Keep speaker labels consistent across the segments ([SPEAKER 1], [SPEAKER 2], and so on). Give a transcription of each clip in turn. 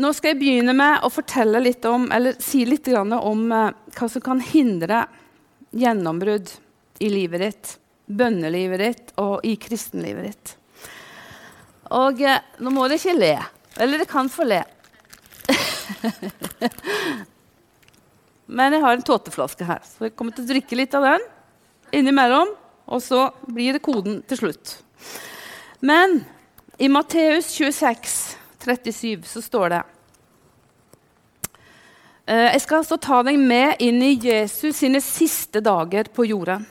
[SPEAKER 1] nå skal jeg begynne med å fortelle litt om, eller si litt om eh, hva som kan hindre gjennombrudd i livet ditt, bønnelivet ditt og i kristenlivet ditt. Og eh, nå må dere ikke le. Eller dere kan få le. Men jeg har en tåteflaske her, så jeg kommer til å drikke litt av den innimellom. Og så blir det koden til slutt. Men i Matteus 26, 37 så står det eh, Jeg skal altså ta deg med inn i Jesus sine siste dager på jorden.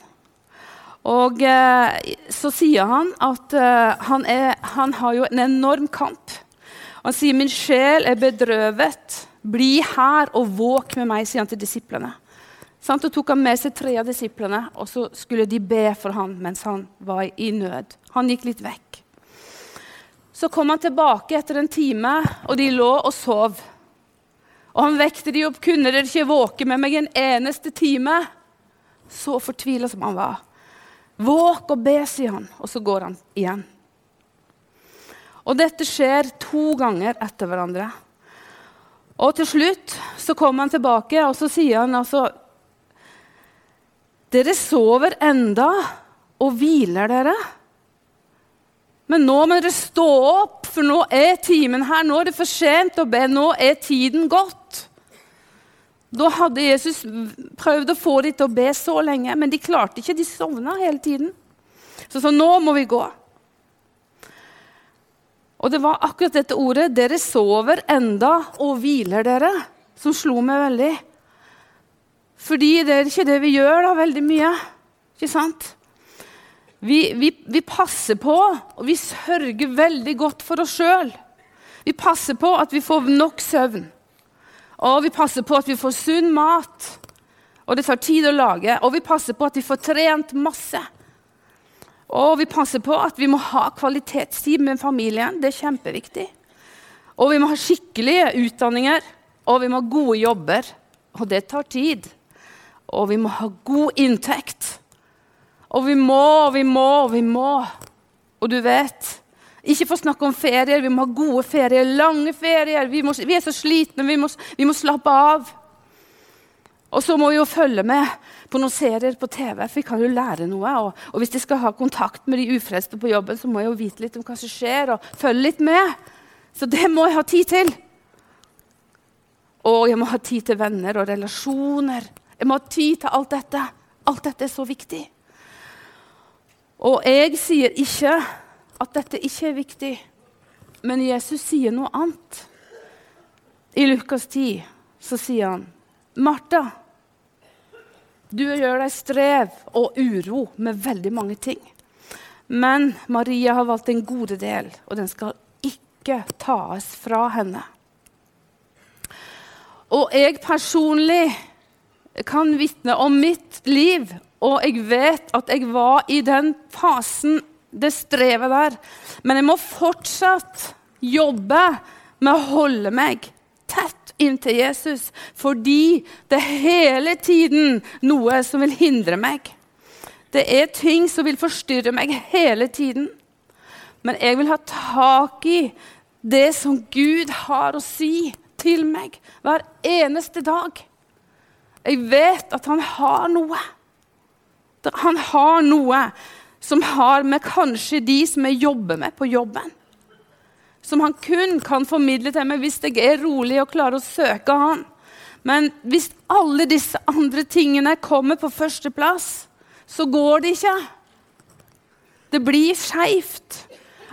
[SPEAKER 1] Og eh, så sier han at eh, han, er, han, har jo en enorm kamp. Han sier 'min sjel er bedrøvet'. Bli her og våk med meg, sier han til disiplene. Så tok han med seg tre av disiplene, og så skulle de be for ham mens han var i nød. Han gikk litt vekk. Så kom han tilbake etter en time, og de lå og sov. Og han vekte de opp. 'Kunne dere ikke våke med meg en eneste time?' Så fortvila som han var. 'Våk og be', sier han, og så går han igjen. Og dette skjer to ganger etter hverandre. Og til slutt så kommer han tilbake, og så sier han altså Dere sover enda og hviler dere. Men nå må dere stå opp, for nå er timen her. Nå er det for sent å be. Nå er tiden gått. Da hadde Jesus prøvd å få dem til å be så lenge, men de klarte ikke. De sovna hele tiden. Så så nå må vi gå. Og det var akkurat dette ordet 'dere sover enda og hviler dere', som slo meg veldig. Fordi det er ikke det vi gjør da, veldig mye. Ikke sant? Vi, vi, vi passer på, og vi sørger veldig godt for oss sjøl. Vi passer på at vi får nok søvn. Og vi passer på at vi får sunn mat. Og det tar tid å lage. Og vi passer på at vi får trent masse. Og vi passer på at vi må ha kvalitetstid med familien. Det er kjempeviktig. Og vi må ha skikkelige utdanninger, og vi må ha gode jobber. Og det tar tid. Og vi må ha god inntekt. Og vi må, og vi må, og vi må. Og du vet Ikke for å snakke om ferier. Vi må ha gode ferier, lange ferier. Vi, må, vi er så slitne, vi må, vi må slappe av. Og så må vi jo følge med på noen serier på TV, for vi kan jo lære noe. Og, og hvis de skal ha kontakt med de ufrelste på jobben, så må jeg jo vite litt om hva som skjer, og følge litt med. Så det må jeg ha tid til. Og jeg må ha tid til venner og relasjoner. Jeg må ha tid til alt dette. Alt dette er så viktig. Og jeg sier ikke at dette ikke er viktig, men Jesus sier noe annet. I Lukas 10 så sier han, 'Martha' Du gjør deg strev og uro med veldig mange ting. Men Maria har valgt en gode del, og den skal ikke tas fra henne. Og jeg personlig kan vitne om mitt liv, og jeg vet at jeg var i den fasen, det strevet der. Men jeg må fortsatt jobbe med å holde meg tett inn til Jesus fordi det er hele tiden noe som vil hindre meg. Det er ting som vil forstyrre meg hele tiden. Men jeg vil ha tak i det som Gud har å si til meg hver eneste dag. Jeg vet at han har noe. Han har noe som har med kanskje de som jeg jobber med på jobben som han kun kan formidle til meg hvis jeg er rolig og klarer å søke han. Men hvis alle disse andre tingene kommer på førsteplass, så går det ikke. Det blir skeivt.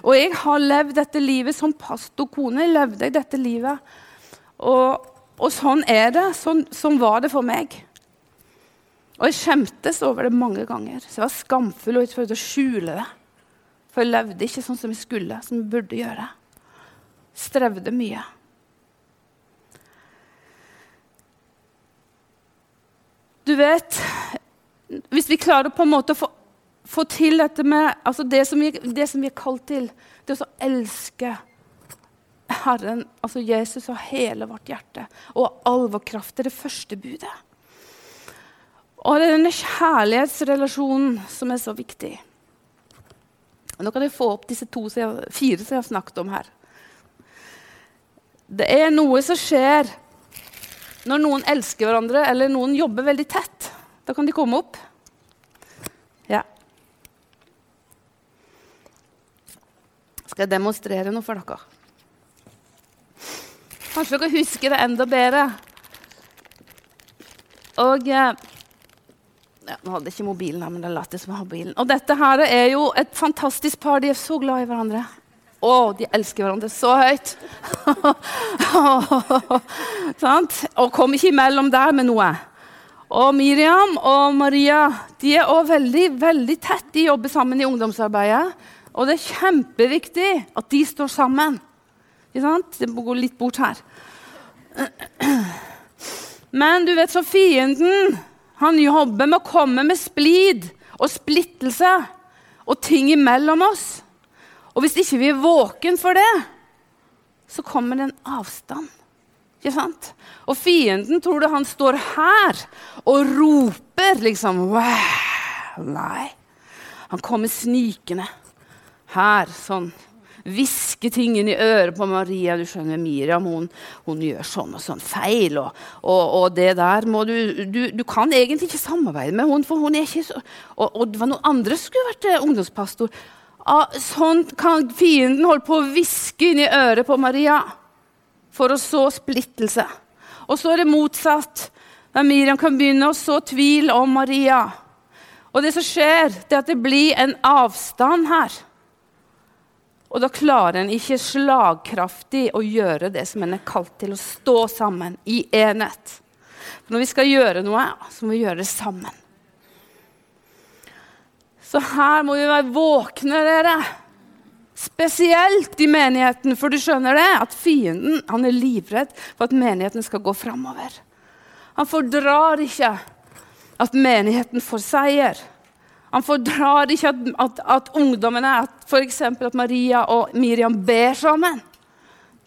[SPEAKER 1] Og jeg har levd dette livet som pastorkone. levde jeg dette livet. Og, og sånn er det. Sånn, sånn, var det for meg. Og jeg skjemtes over det mange ganger. Så jeg var skamfull og jeg prøvde å skjule det. For jeg levde ikke sånn som jeg skulle, som jeg burde gjøre strevde mye. Du vet Hvis vi klarer på en måte å få, få til dette med altså det, som vi, det som vi er kalt til, det å elske Herren, altså Jesus, av hele vårt hjerte og all vår kraft. Det er det første budet. Og det er denne kjærlighetsrelasjonen som er så viktig. Nå kan jeg få opp disse to, fire som jeg har snakket om her. Det er noe som skjer når noen elsker hverandre, eller noen jobber veldig tett. Da kan de komme opp. Ja. Skal jeg demonstrere noe for dere? Kanskje dere husker det enda bedre. Og eh, ja, Nå hadde jeg ikke mobilen her, men det er latt som jeg har mobilen. Og dette her er jo et fantastisk par. De er så glad i hverandre. Å, de elsker hverandre så høyt! og kom ikke imellom der med noe. Og Miriam og Maria de er også veldig, veldig tett. De jobber sammen i ungdomsarbeidet. Og det er kjempeviktig at de står sammen. Ikke sant? Det må gå litt bort her. Men du vet så fienden han jobber med å komme med splid og splittelse og ting imellom oss. Og hvis ikke vi er våken for det, så kommer det en avstand. Ikke sant? Og fienden tror du han står her og roper liksom wow. Nei. Han kommer snikende her, sånn hviske ting inn i øret på Maria. Du skjønner, Miriam hun, hun gjør sånn og sånn feil. Og, og, og det der må du, du, du kan egentlig ikke samarbeide med henne, for hun er ikke så Og, og det var noen andre som skulle vært eh, ungdomspastor. Ah, sånn kan fienden holde på å hviske inn i øret på Maria for å så splittelse. Og så er det motsatt. Der Miriam kan begynne å så tvil om Maria. Og det som skjer, det er at det blir en avstand her. Og da klarer en ikke slagkraftig å gjøre det som en er kalt til, å stå sammen i enhet. For når vi skal gjøre noe, så må vi gjøre det sammen. Så her må vi være våkne, dere. Spesielt i menigheten, for du skjønner det, at fienden han er livredd for at menigheten skal gå framover. Han fordrar ikke at menigheten får seier. Han fordrar ikke at, at, at ungdommene, f.eks. at Maria og Miriam ber sammen.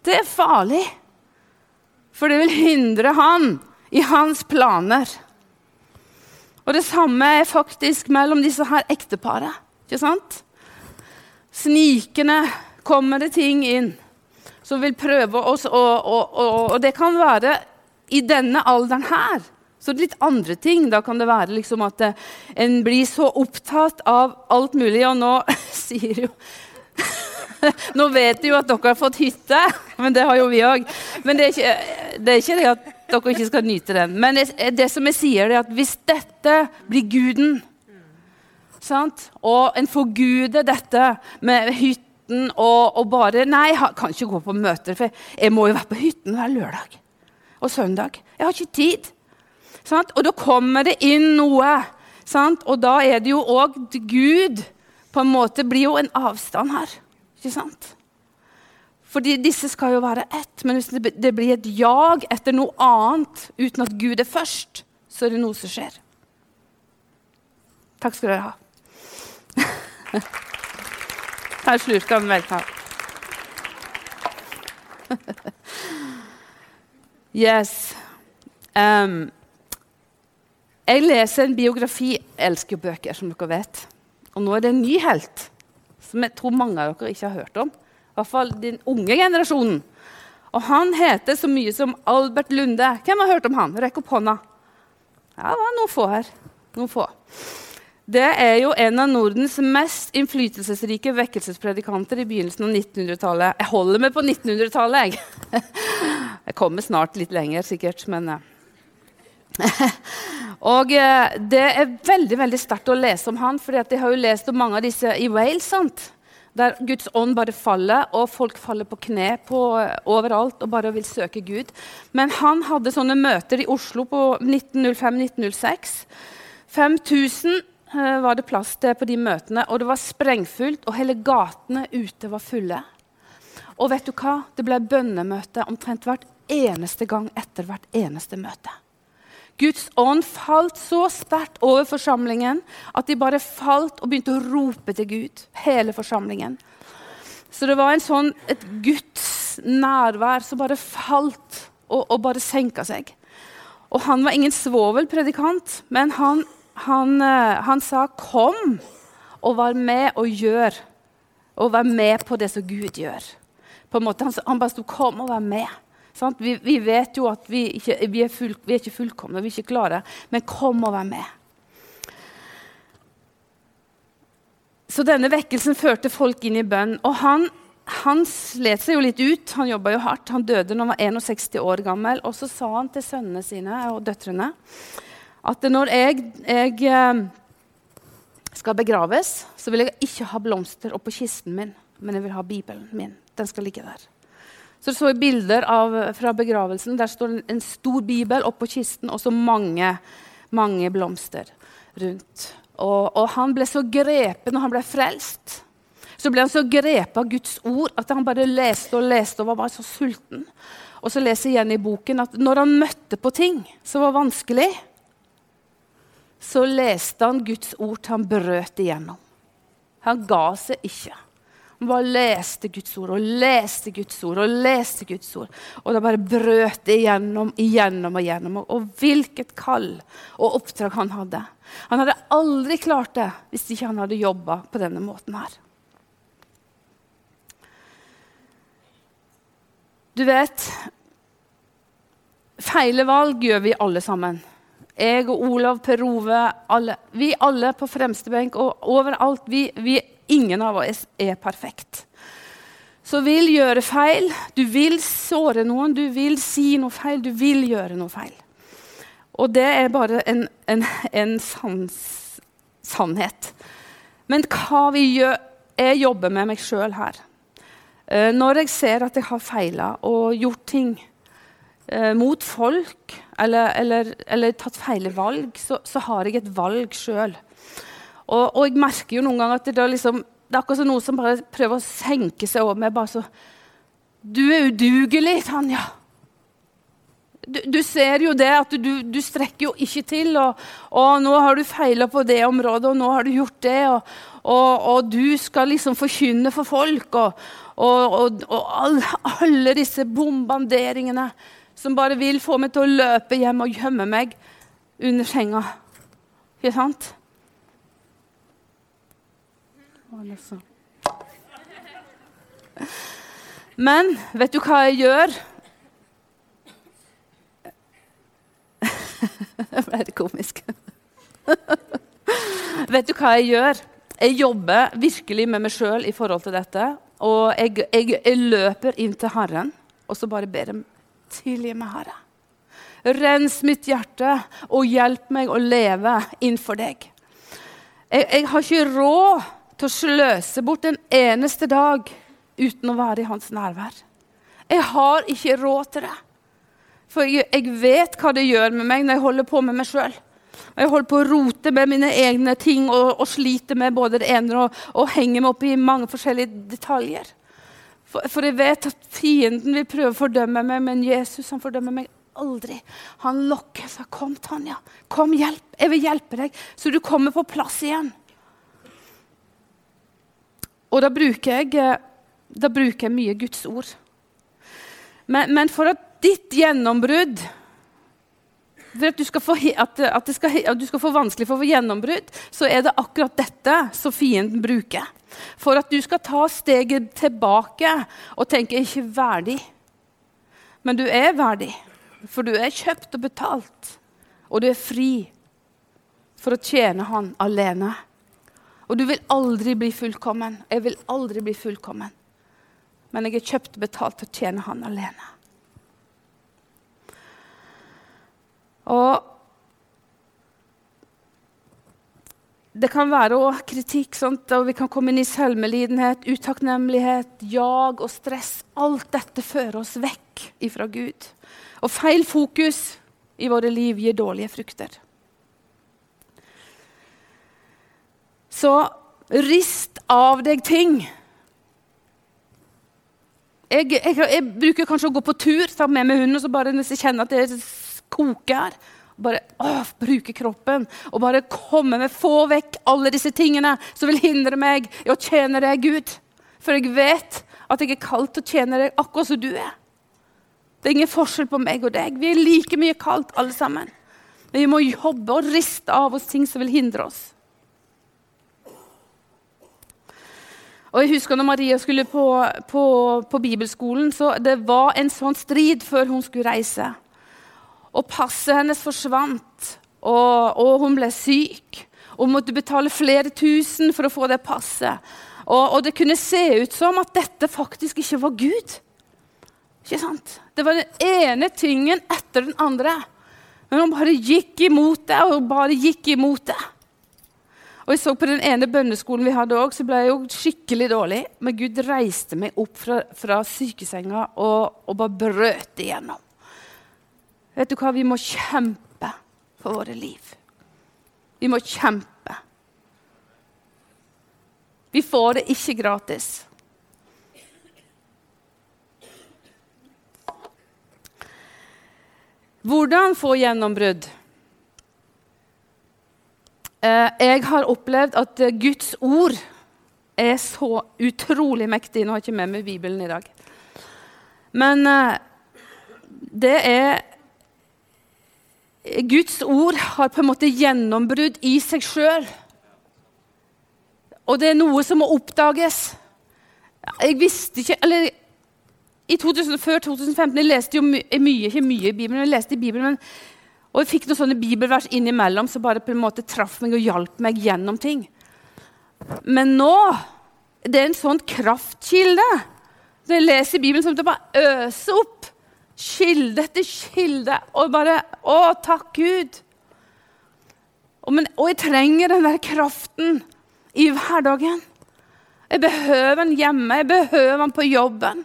[SPEAKER 1] Det er farlig. For det vil hindre han i hans planer. Og det samme er faktisk mellom disse her ekteparet. Ikke sant? Snikende kommer det ting inn som vil prøve oss, og, og, og, og det kan være i denne alderen her så litt andre ting. Da kan det være liksom at eh, en blir så opptatt av alt mulig. Og nå sier jo Nå vet de jo at dere har fått hytte, men det har jo vi òg. Men det er, ikke, det er, ikke, det at dere ikke skal nyte den. Men det, det som jeg sier, er at hvis dette blir guden, sant? og en forguder dette med hytten og, og, bare Nei, jeg kan ikke gå på møter, for jeg må jo være på hytten hver lørdag og søndag. Jeg har ikke tid. Sant? Og da kommer det inn noe. Sant? Og da er det jo òg Gud på en måte blir jo en avstand her. Ikke sant? Fordi disse skal jo være ett. Men hvis det blir et jag etter noe annet uten at Gud er først, så er det noe som skjer. Takk skal dere ha. Her slurka han vel. Yes. Um, jeg leser en biografi. Jeg elsker bøker, som dere vet. Og nå er det en ny helt som jeg tror mange av dere ikke har hørt om. I hvert fall den unge generasjonen. Og Han heter så mye som Albert Lunde. Hvem har hørt om han? Rekk opp hånda. Ja, det var noen få her. Noen få. Det er jo en av Nordens mest innflytelsesrike vekkelsespredikanter i begynnelsen av 1900-tallet. Jeg holder meg på 1900-tallet, jeg. Jeg kommer snart litt lenger, sikkert, men eh. Og eh, Det er veldig veldig sterkt å lese om han, for jeg har jo lest om mange av disse i Wales. Sant? Der Guds ånd bare faller, og folk faller på kne på, overalt og bare vil søke Gud. Men han hadde sånne møter i Oslo på 1905-1906. 5000 eh, var det plass til på de møtene, og det var sprengfullt, og hele gatene ute var fulle. Og vet du hva? Det ble bønnemøte omtrent hvert eneste gang etter hvert eneste møte. Guds ånd falt så sterkt over forsamlingen at de bare falt og begynte å rope til Gud, hele forsamlingen. Så det var sånn, et Guds nærvær som bare falt og, og bare senka seg. Og han var ingen svovelpredikant, men han, han, eh, han, sa 'kom' og vær med og gjør. Og vær med på det som Gud gjør. På en måte, Han, han bare sto 'kom og vær med'. Vi, vi, vet jo at vi, ikke, vi, er full, vi, er ikke fullkomne, vi er ikke klare. Men kom og vær med. Så denne vekkelsen førte folk inn i bønn. Og han, han slet seg jo litt ut. Han jobba jo hardt. Han døde når han var 61 år gammel. Og så sa han til sønnene sine og døtrene at når jeg, jeg eh, skal begraves, så vil jeg ikke ha blomster oppå kisten min, men jeg vil ha Bibelen min. Den skal ligge der. Så så jeg bilder av, fra begravelsen. Der står en stor bibel oppå kisten og så mange, mange blomster rundt. Og, og, han ble så grepet når han ble frelst. Så ble han så grepet av Guds ord at han bare leste og leste og var bare så sulten. Og så leser jeg igjen i boken at når han møtte på ting som var vanskelig, så leste han Guds ord til han brøt igjennom. Han ga seg ikke. Bare leste Guds ord og leste Guds ord og leste Guds ord. Og det bare brøt igjennom, igjennom og igjennom. Og hvilket kall og oppdrag han hadde. Han hadde aldri klart det hvis ikke han hadde jobba på denne måten her. Du vet Feile valg gjør vi alle sammen. Jeg og Olav, Per Ove, alle, vi alle på fremste benk og overalt. Vi, vi Ingen av oss er perfekt. Så vil gjøre feil. Du vil såre noen, du vil si noe feil, du vil gjøre noe feil. Og det er bare en, en, en sans, sannhet. Men hva vi gjør Jeg jobber med meg sjøl her. Eh, når jeg ser at jeg har feila og gjort ting eh, mot folk, eller, eller, eller tatt feile valg, så, så, har jeg et valg sjøl. Og, og, jeg merker jo noen ganger at det, liksom, det er akkurat som noe som bare prøver å senke seg over meg. bare så, Du er udugelig, Tanja. Du, du, ser jo det at du, du, strekker jo ikke til. Og, og nå har du feila på det området, og nå har du gjort det. Og, og, og du skal liksom forkynne for folk. Og, alle, disse bombarderingene som bare vil få meg til å løpe hjem og gjemme meg under senga. Ikke sant? Men vet du hva jeg gjør? Det ble litt komisk. vet du hva jeg gjør? Jeg jobber virkelig med meg sjøl i forhold til dette. Og jeg, jeg, jeg, løper inn til Herren og så bare ber dem tilgi meg, Herre. Rens mitt hjerte og hjelp meg å leve innenfor deg. Jeg, jeg har ikke råd til å sløse bort en eneste dag uten å være i hans nærvær. Jeg har ikke råd til det. For jeg, jeg vet hva det gjør med meg når jeg holder på med meg sjøl. Jeg holder på å rote med mine egne ting og, og sliter med både det ene og, og henger meg opp i mange forskjellige detaljer. For, for, jeg vet at fienden vil prøve å fordømme meg, men Jesus han fordømmer meg aldri. Han lokker seg. 'Kom, Tanja. Kom, hjelp. Jeg vil hjelpe deg.' Så du kommer på plass igjen. Og da bruker jeg, eh, da bruker jeg mye Guds ord. Men, men for at ditt gjennombrudd for at du, få, at, at, skal, at du skal få vanskelig for å få gjennombrudd, så er det akkurat dette som fienden bruker. For at du skal ta steget tilbake og tenke 'ikke verdig'. Men du er verdig, for du er kjøpt og betalt. Og du er fri for å tjene Han alene. Og du vil aldri bli fullkommen. Jeg vil aldri bli fullkommen. Men jeg er kjøpt og betalt til å tjene Han alene. Og det kan være også kritikk, sånt, og vi kan komme inn i selvmelidenhet, utakknemlighet, jag og stress. Alt dette fører oss vekk ifra Gud. Og feil fokus i våre liv gir dårlige frukter. Så rist av deg ting. Jeg, jeg, jeg, bruker kanskje å gå på tur ta med meg hunden og så bare hvis jeg kjenner at det koker. Bare å, bruke kroppen og bare komme med, få vekk alle disse tingene som vil hindre meg i å tjene deg, Gud. For jeg vet at jeg er kalt til å tjene deg akkurat som du er. Det er ingen forskjell på meg og deg. Vi er like mye kalt, alle sammen. Men vi må jobbe og riste av oss ting som vil hindre oss. Og jeg husker når Maria skulle på, på, på bibelskolen, så det var en sånn strid før hun skulle reise. Og passet hennes forsvant, og, og hun ble syk. Og måtte betale flere tusen for å få det passet. Og, og, det kunne se ut som at dette faktisk ikke var Gud. Ikke sant? Det var den ene tingen etter den andre. Men hun bare gikk imot det og hun bare gikk imot det. Og jeg så På den ene bønneskolen vi hadde også, så ble jeg jo skikkelig dårlig. Men Gud reiste meg opp fra, fra sykesenga og, og, bare brøt igjennom. Vet du hva? Vi må kjempe for våre liv. Vi må kjempe. Vi får det ikke gratis. Hvordan få gjennombrudd? Eh, jeg har opplevd at eh, Guds ord er så utrolig mektig. Nå har jeg ikke med meg Bibelen i dag. Men eh, det er Guds ord har på en måte gjennombrudd i seg sjøl. Og det er noe som må oppdages. Jeg visste ikke Eller i 2000, før 2015 Jeg leste jo mye, ikke mye i Bibelen, jeg leste i Bibelen, men og jeg fikk noen sånne bibelvers innimellom som bare på en måte traff meg og hjalp meg gjennom ting. Men nå det er en sånn kraftkilde. Når jeg leser Bibelen, som det bare øser opp. Kilde etter kilde. Og bare Å, takk, Gud! Og, men, og jeg trenger den der kraften i hverdagen. Jeg behøver den hjemme, jeg behøver den på jobben.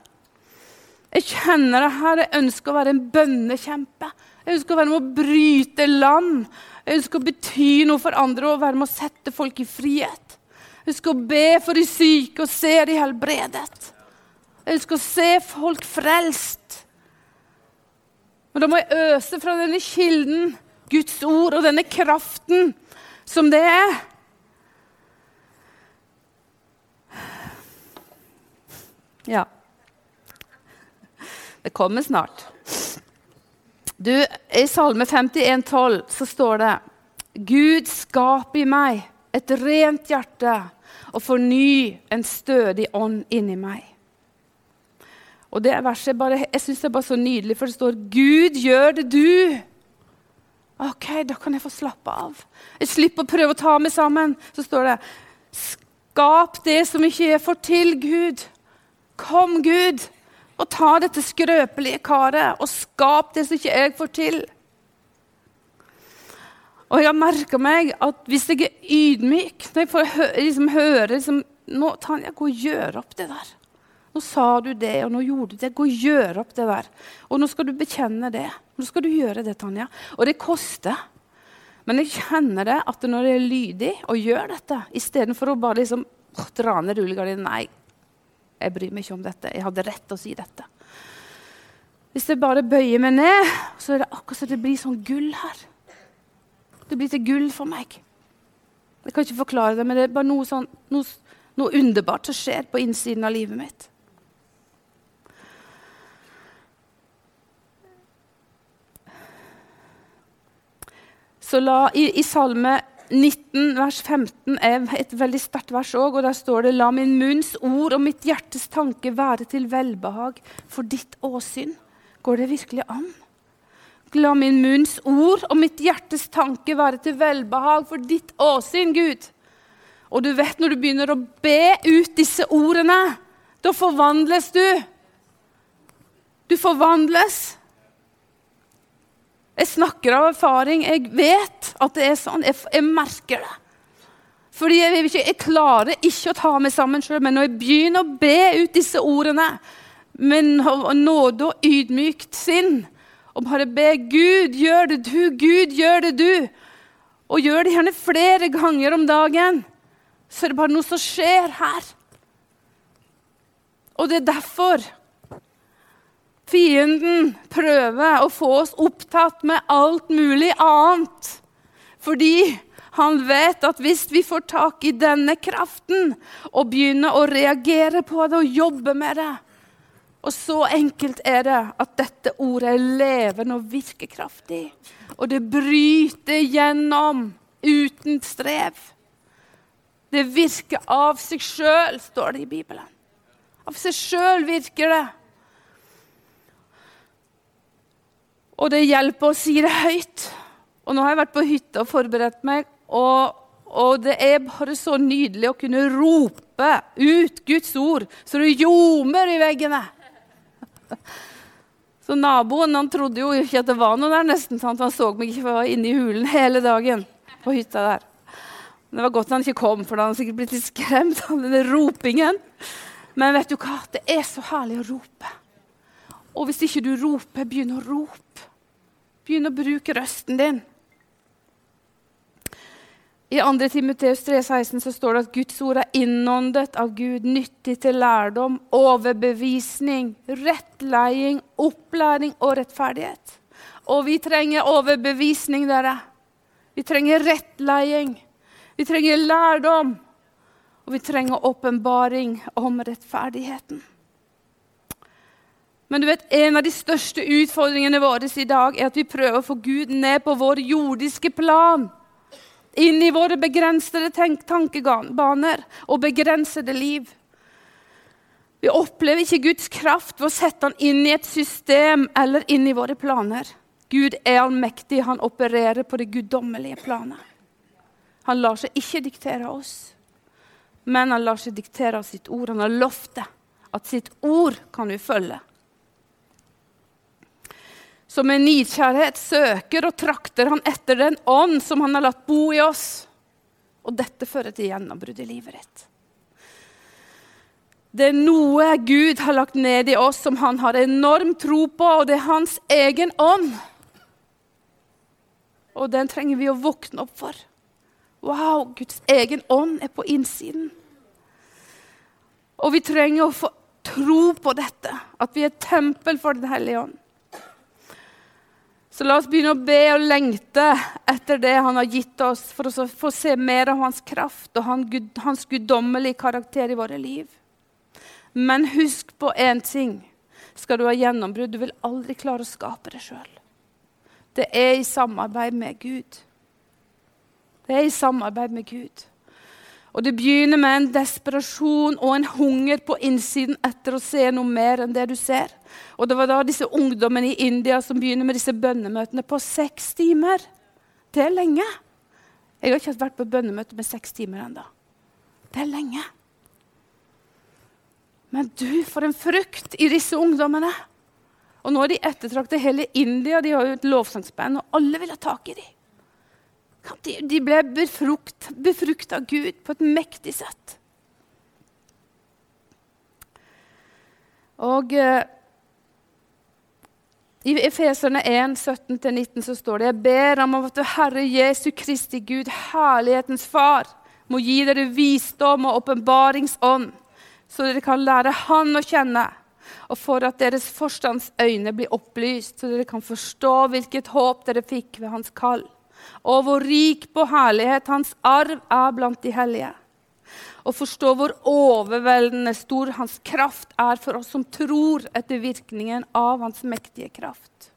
[SPEAKER 1] Jeg kjenner det her, jeg ønsker å være en bønnekjempe. Jeg ønsker å være med å bryte land. Jeg ønsker å bety noe for andre og være med å sette folk i frihet. Jeg ønsker å be for de syke og se de helbredet. Jeg ønsker å se folk frelst. Men da må jeg øse fra denne kilden, Guds ord, og denne kraften som det er. Ja. Det kommer snart. Du, I Salme 51, 12, så står det Gud skap i meg et rent hjerte og forny en stødig ånd inni meg. Og det verset bare, Jeg syns det er bare så nydelig, for det står 'Gud gjør det, du'. Ok, da kan jeg få slappe av. Jeg slipper å prøve å ta meg sammen. Så står det 'Skap det som ikke jeg får til, Gud'. Kom, Gud og ta dette skrøpelige karet og skap det som ikke jeg får til. Og jeg har merka meg at hvis jeg er ydmyk, når jeg får liksom, høre liksom, nå, Tanja, gå og gjør opp det der. Nå sa du det, og nå gjorde du det. Gå og gjør opp det der. Og nå skal du bekjenne det. Nå skal du gjøre det, Tanja. Og det koster. Men jeg kjenner det at når jeg er lydig og gjør dette, istedenfor å bare liksom, dra ned rullegardinen Nei, jeg bryr meg ikke om dette. Jeg hadde rett til å si dette. Hvis jeg bare bøyer meg ned, så er det akkurat som det blir sånn gull her. Det blir til gull for meg. Jeg kan ikke forklare det, men det er bare noe, sånn, noe, noe underbart som skjer på innsiden av livet mitt. Så la, i, i Salme 19, vers 15 er et veldig sterkt vers òg, og der står det La min munns ord og mitt hjertes tanke være til velbehag for ditt åsyn. Går det virkelig an? La min munns ord og mitt hjertes tanke være til velbehag for ditt åsyn, Gud. Og du vet når du begynner å be ut disse ordene, da forvandles du. Du forvandles. Jeg snakker av erfaring. Jeg vet at det er sånn. Jeg, jeg merker det. Fordi jeg, ikke, jeg, klarer ikke å ta meg sammen sjøl, men når jeg begynner å be ut disse ordene med nåde og ydmykt sinn, og bare be Gud, gjør det du, Gud, gjør det du, og gjør det gjerne flere ganger om dagen, så er det bare noe som skjer her. Og det er derfor Fienden prøver å få oss opptatt med alt mulig annet. Fordi han vet at hvis vi får tak i denne kraften og begynner å reagere på det og jobbe med det Og så enkelt er det at dette ordet er levende og virkekraftig. Og det bryter gjennom uten strev. Det virker av seg sjøl, står det i Bibelen. Av seg sjøl virker det. Og det hjelper å si det høyt. Og nå har jeg vært på hytta og forberedt meg, og, og det er bare så nydelig å kunne rope ut Guds ord så det ljomer i veggene. Så naboen han trodde jo ikke at det var noe der, nesten. Sant? Han så meg ikke, for jeg var inne i hulen hele dagen på hytta der. Men Det var godt han ikke kom, for da hadde han sikkert blitt litt skremt av den ropingen. Men vet du hva? Det er så herlig å rope. Og hvis ikke du roper, begynn å rope. Begynn å bruke røsten din. I 2. Timoteus 3,16 så står det at Guds ord er innåndet av Gud, nyttig til lærdom, overbevisning, rettleding, opplæring og rettferdighet. Og vi trenger overbevisning, dere. Vi trenger rettleding. Vi trenger lærdom. Og vi trenger åpenbaring om rettferdigheten. Men du vet, en av de største utfordringene våre i dag er at vi prøver å få Gud ned på vår jordiske plan. Inn i våre begrensede tankebaner og begrensede liv. Vi opplever ikke Guds kraft ved å sette han inn i et system eller inn i våre planer. Gud er allmektig. Han opererer på det guddommelige planet. Han lar seg ikke diktere oss men han lar seg diktere av sitt ord. Han har lovt det, at sitt ord kan vi følge. Så med nidkjærhet søker og trakter han etter den ånd som han har latt bo i oss. Og dette fører til gjennombrudd i livet ditt. Det er noe Gud har lagt ned i oss som han har enorm tro på, og det er hans egen ånd. Og den trenger vi å våkne opp for. Wow, Guds egen ånd er på innsiden. Og vi trenger å få tro på dette, at vi er tempel for Den hellige ånd. Så la oss begynne å be og lengte etter det han har gitt oss, for å få se mer av hans kraft og hans guddommelige karakter i våre liv. Men husk på én ting. Skal du ha gjennombrudd, du vil aldri klare å skape det sjøl. Det er i samarbeid med Gud. Det er i samarbeid med Gud. Og Det begynner med en desperasjon og en hunger på innsiden etter å se noe mer enn det du ser. Og Det var da disse ungdommene i India som begynner med disse bønnemøtene på seks timer. Det er lenge. Jeg har ikke vært på bønnemøte med seks timer ennå. Det er lenge. Men du, for en frukt i disse ungdommene! Og nå er de ettertraktet hele India. De har jo et lovsangsband, og alle vil ha tak i dem. De ble befrukt, av Gud på et mektig sett. Og eh, i Efeserne 1, 17-19 så står det Jeg ber om at Herre Jesu Kristi Gud, herlighetens Far, må gi dere visdom og åpenbaringsånd, så dere kan lære Han å kjenne, og for at deres forstands øyne blir opplyst, så dere kan forstå hvilket håp dere fikk ved Hans kall og hvor rik på herlighet hans arv er blant de hellige. Og forstå hvor overveldende stor hans kraft er for oss som tror etter virkningen av hans mektige kraft.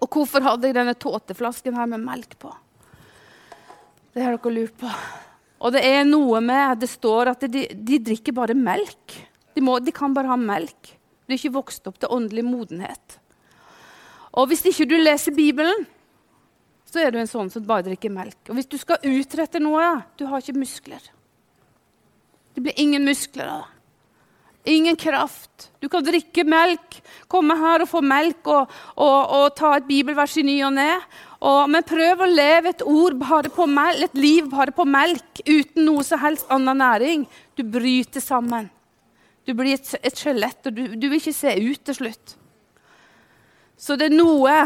[SPEAKER 1] Og hvorfor hadde jeg denne tåteflasken her med melk på? Det har dere lurt på. Og det er noe med Det står at de, de drikker bare melk. De, må, de, kan bare ha melk. De er ikke vokst opp til åndelig modenhet. Og hvis ikke du leser Bibelen, så er du en sånn som bare drikker melk. Og hvis du skal utrette noe Du har ikke muskler. Det blir ingen muskler av det. Ingen kraft. Du kan drikke melk, komme her og få melk og, og, og ta et bibelvers i ny og ne. men prøv å leve et, melk, et liv bare på melk uten noe som helst annen næring. Du bryter sammen. Du blir et, et skjelett, og du, du vil ikke se ut til slutt. Så det er noe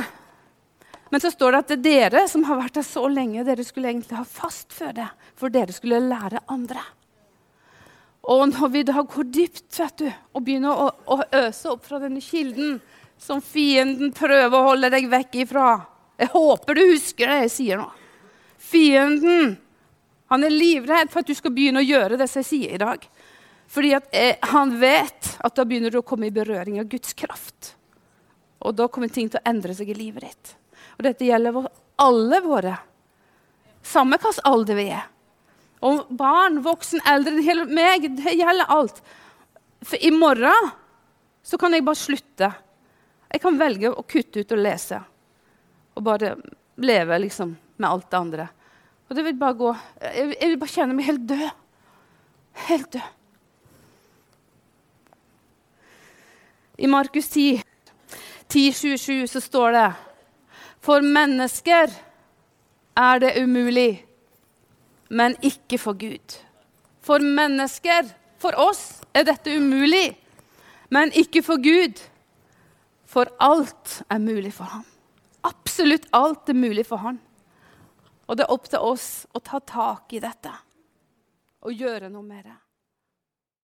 [SPEAKER 1] men så står det at det er dere som har vært der så lenge, dere skulle egentlig ha fast føde, for dere skulle lære andre. Og når vi da går dypt vet du, og begynner å, å øse opp fra denne kilden som fienden prøver å holde deg vekk ifra Jeg håper du husker det jeg sier nå. Fienden han er livredd for at du skal begynne å gjøre det som jeg sier i dag. Fordi at, eh, han vet at da begynner du å komme i berøring av Guds kraft. Og da kommer ting til å endre seg i livet ditt. Og dette gjelder alle våre. Samme hvilken alder vi er. Og barn, voksen, eldre. Det gjelder meg. Det gjelder alt. For i morgen så kan jeg bare slutte. Jeg kan velge å kutte ut og lese. Og bare leve liksom med alt det andre. Og det vil bare gå Jeg, vil bare kjenne meg helt død. Helt død. I Markus 10, 10 27, så står det For mennesker er det umulig, men ikke for Gud. For mennesker, for oss, er dette umulig, men ikke for Gud. For alt er mulig for ham. Absolutt alt er mulig for ham. Og det er opp til oss å ta tak i dette og gjøre noe med det.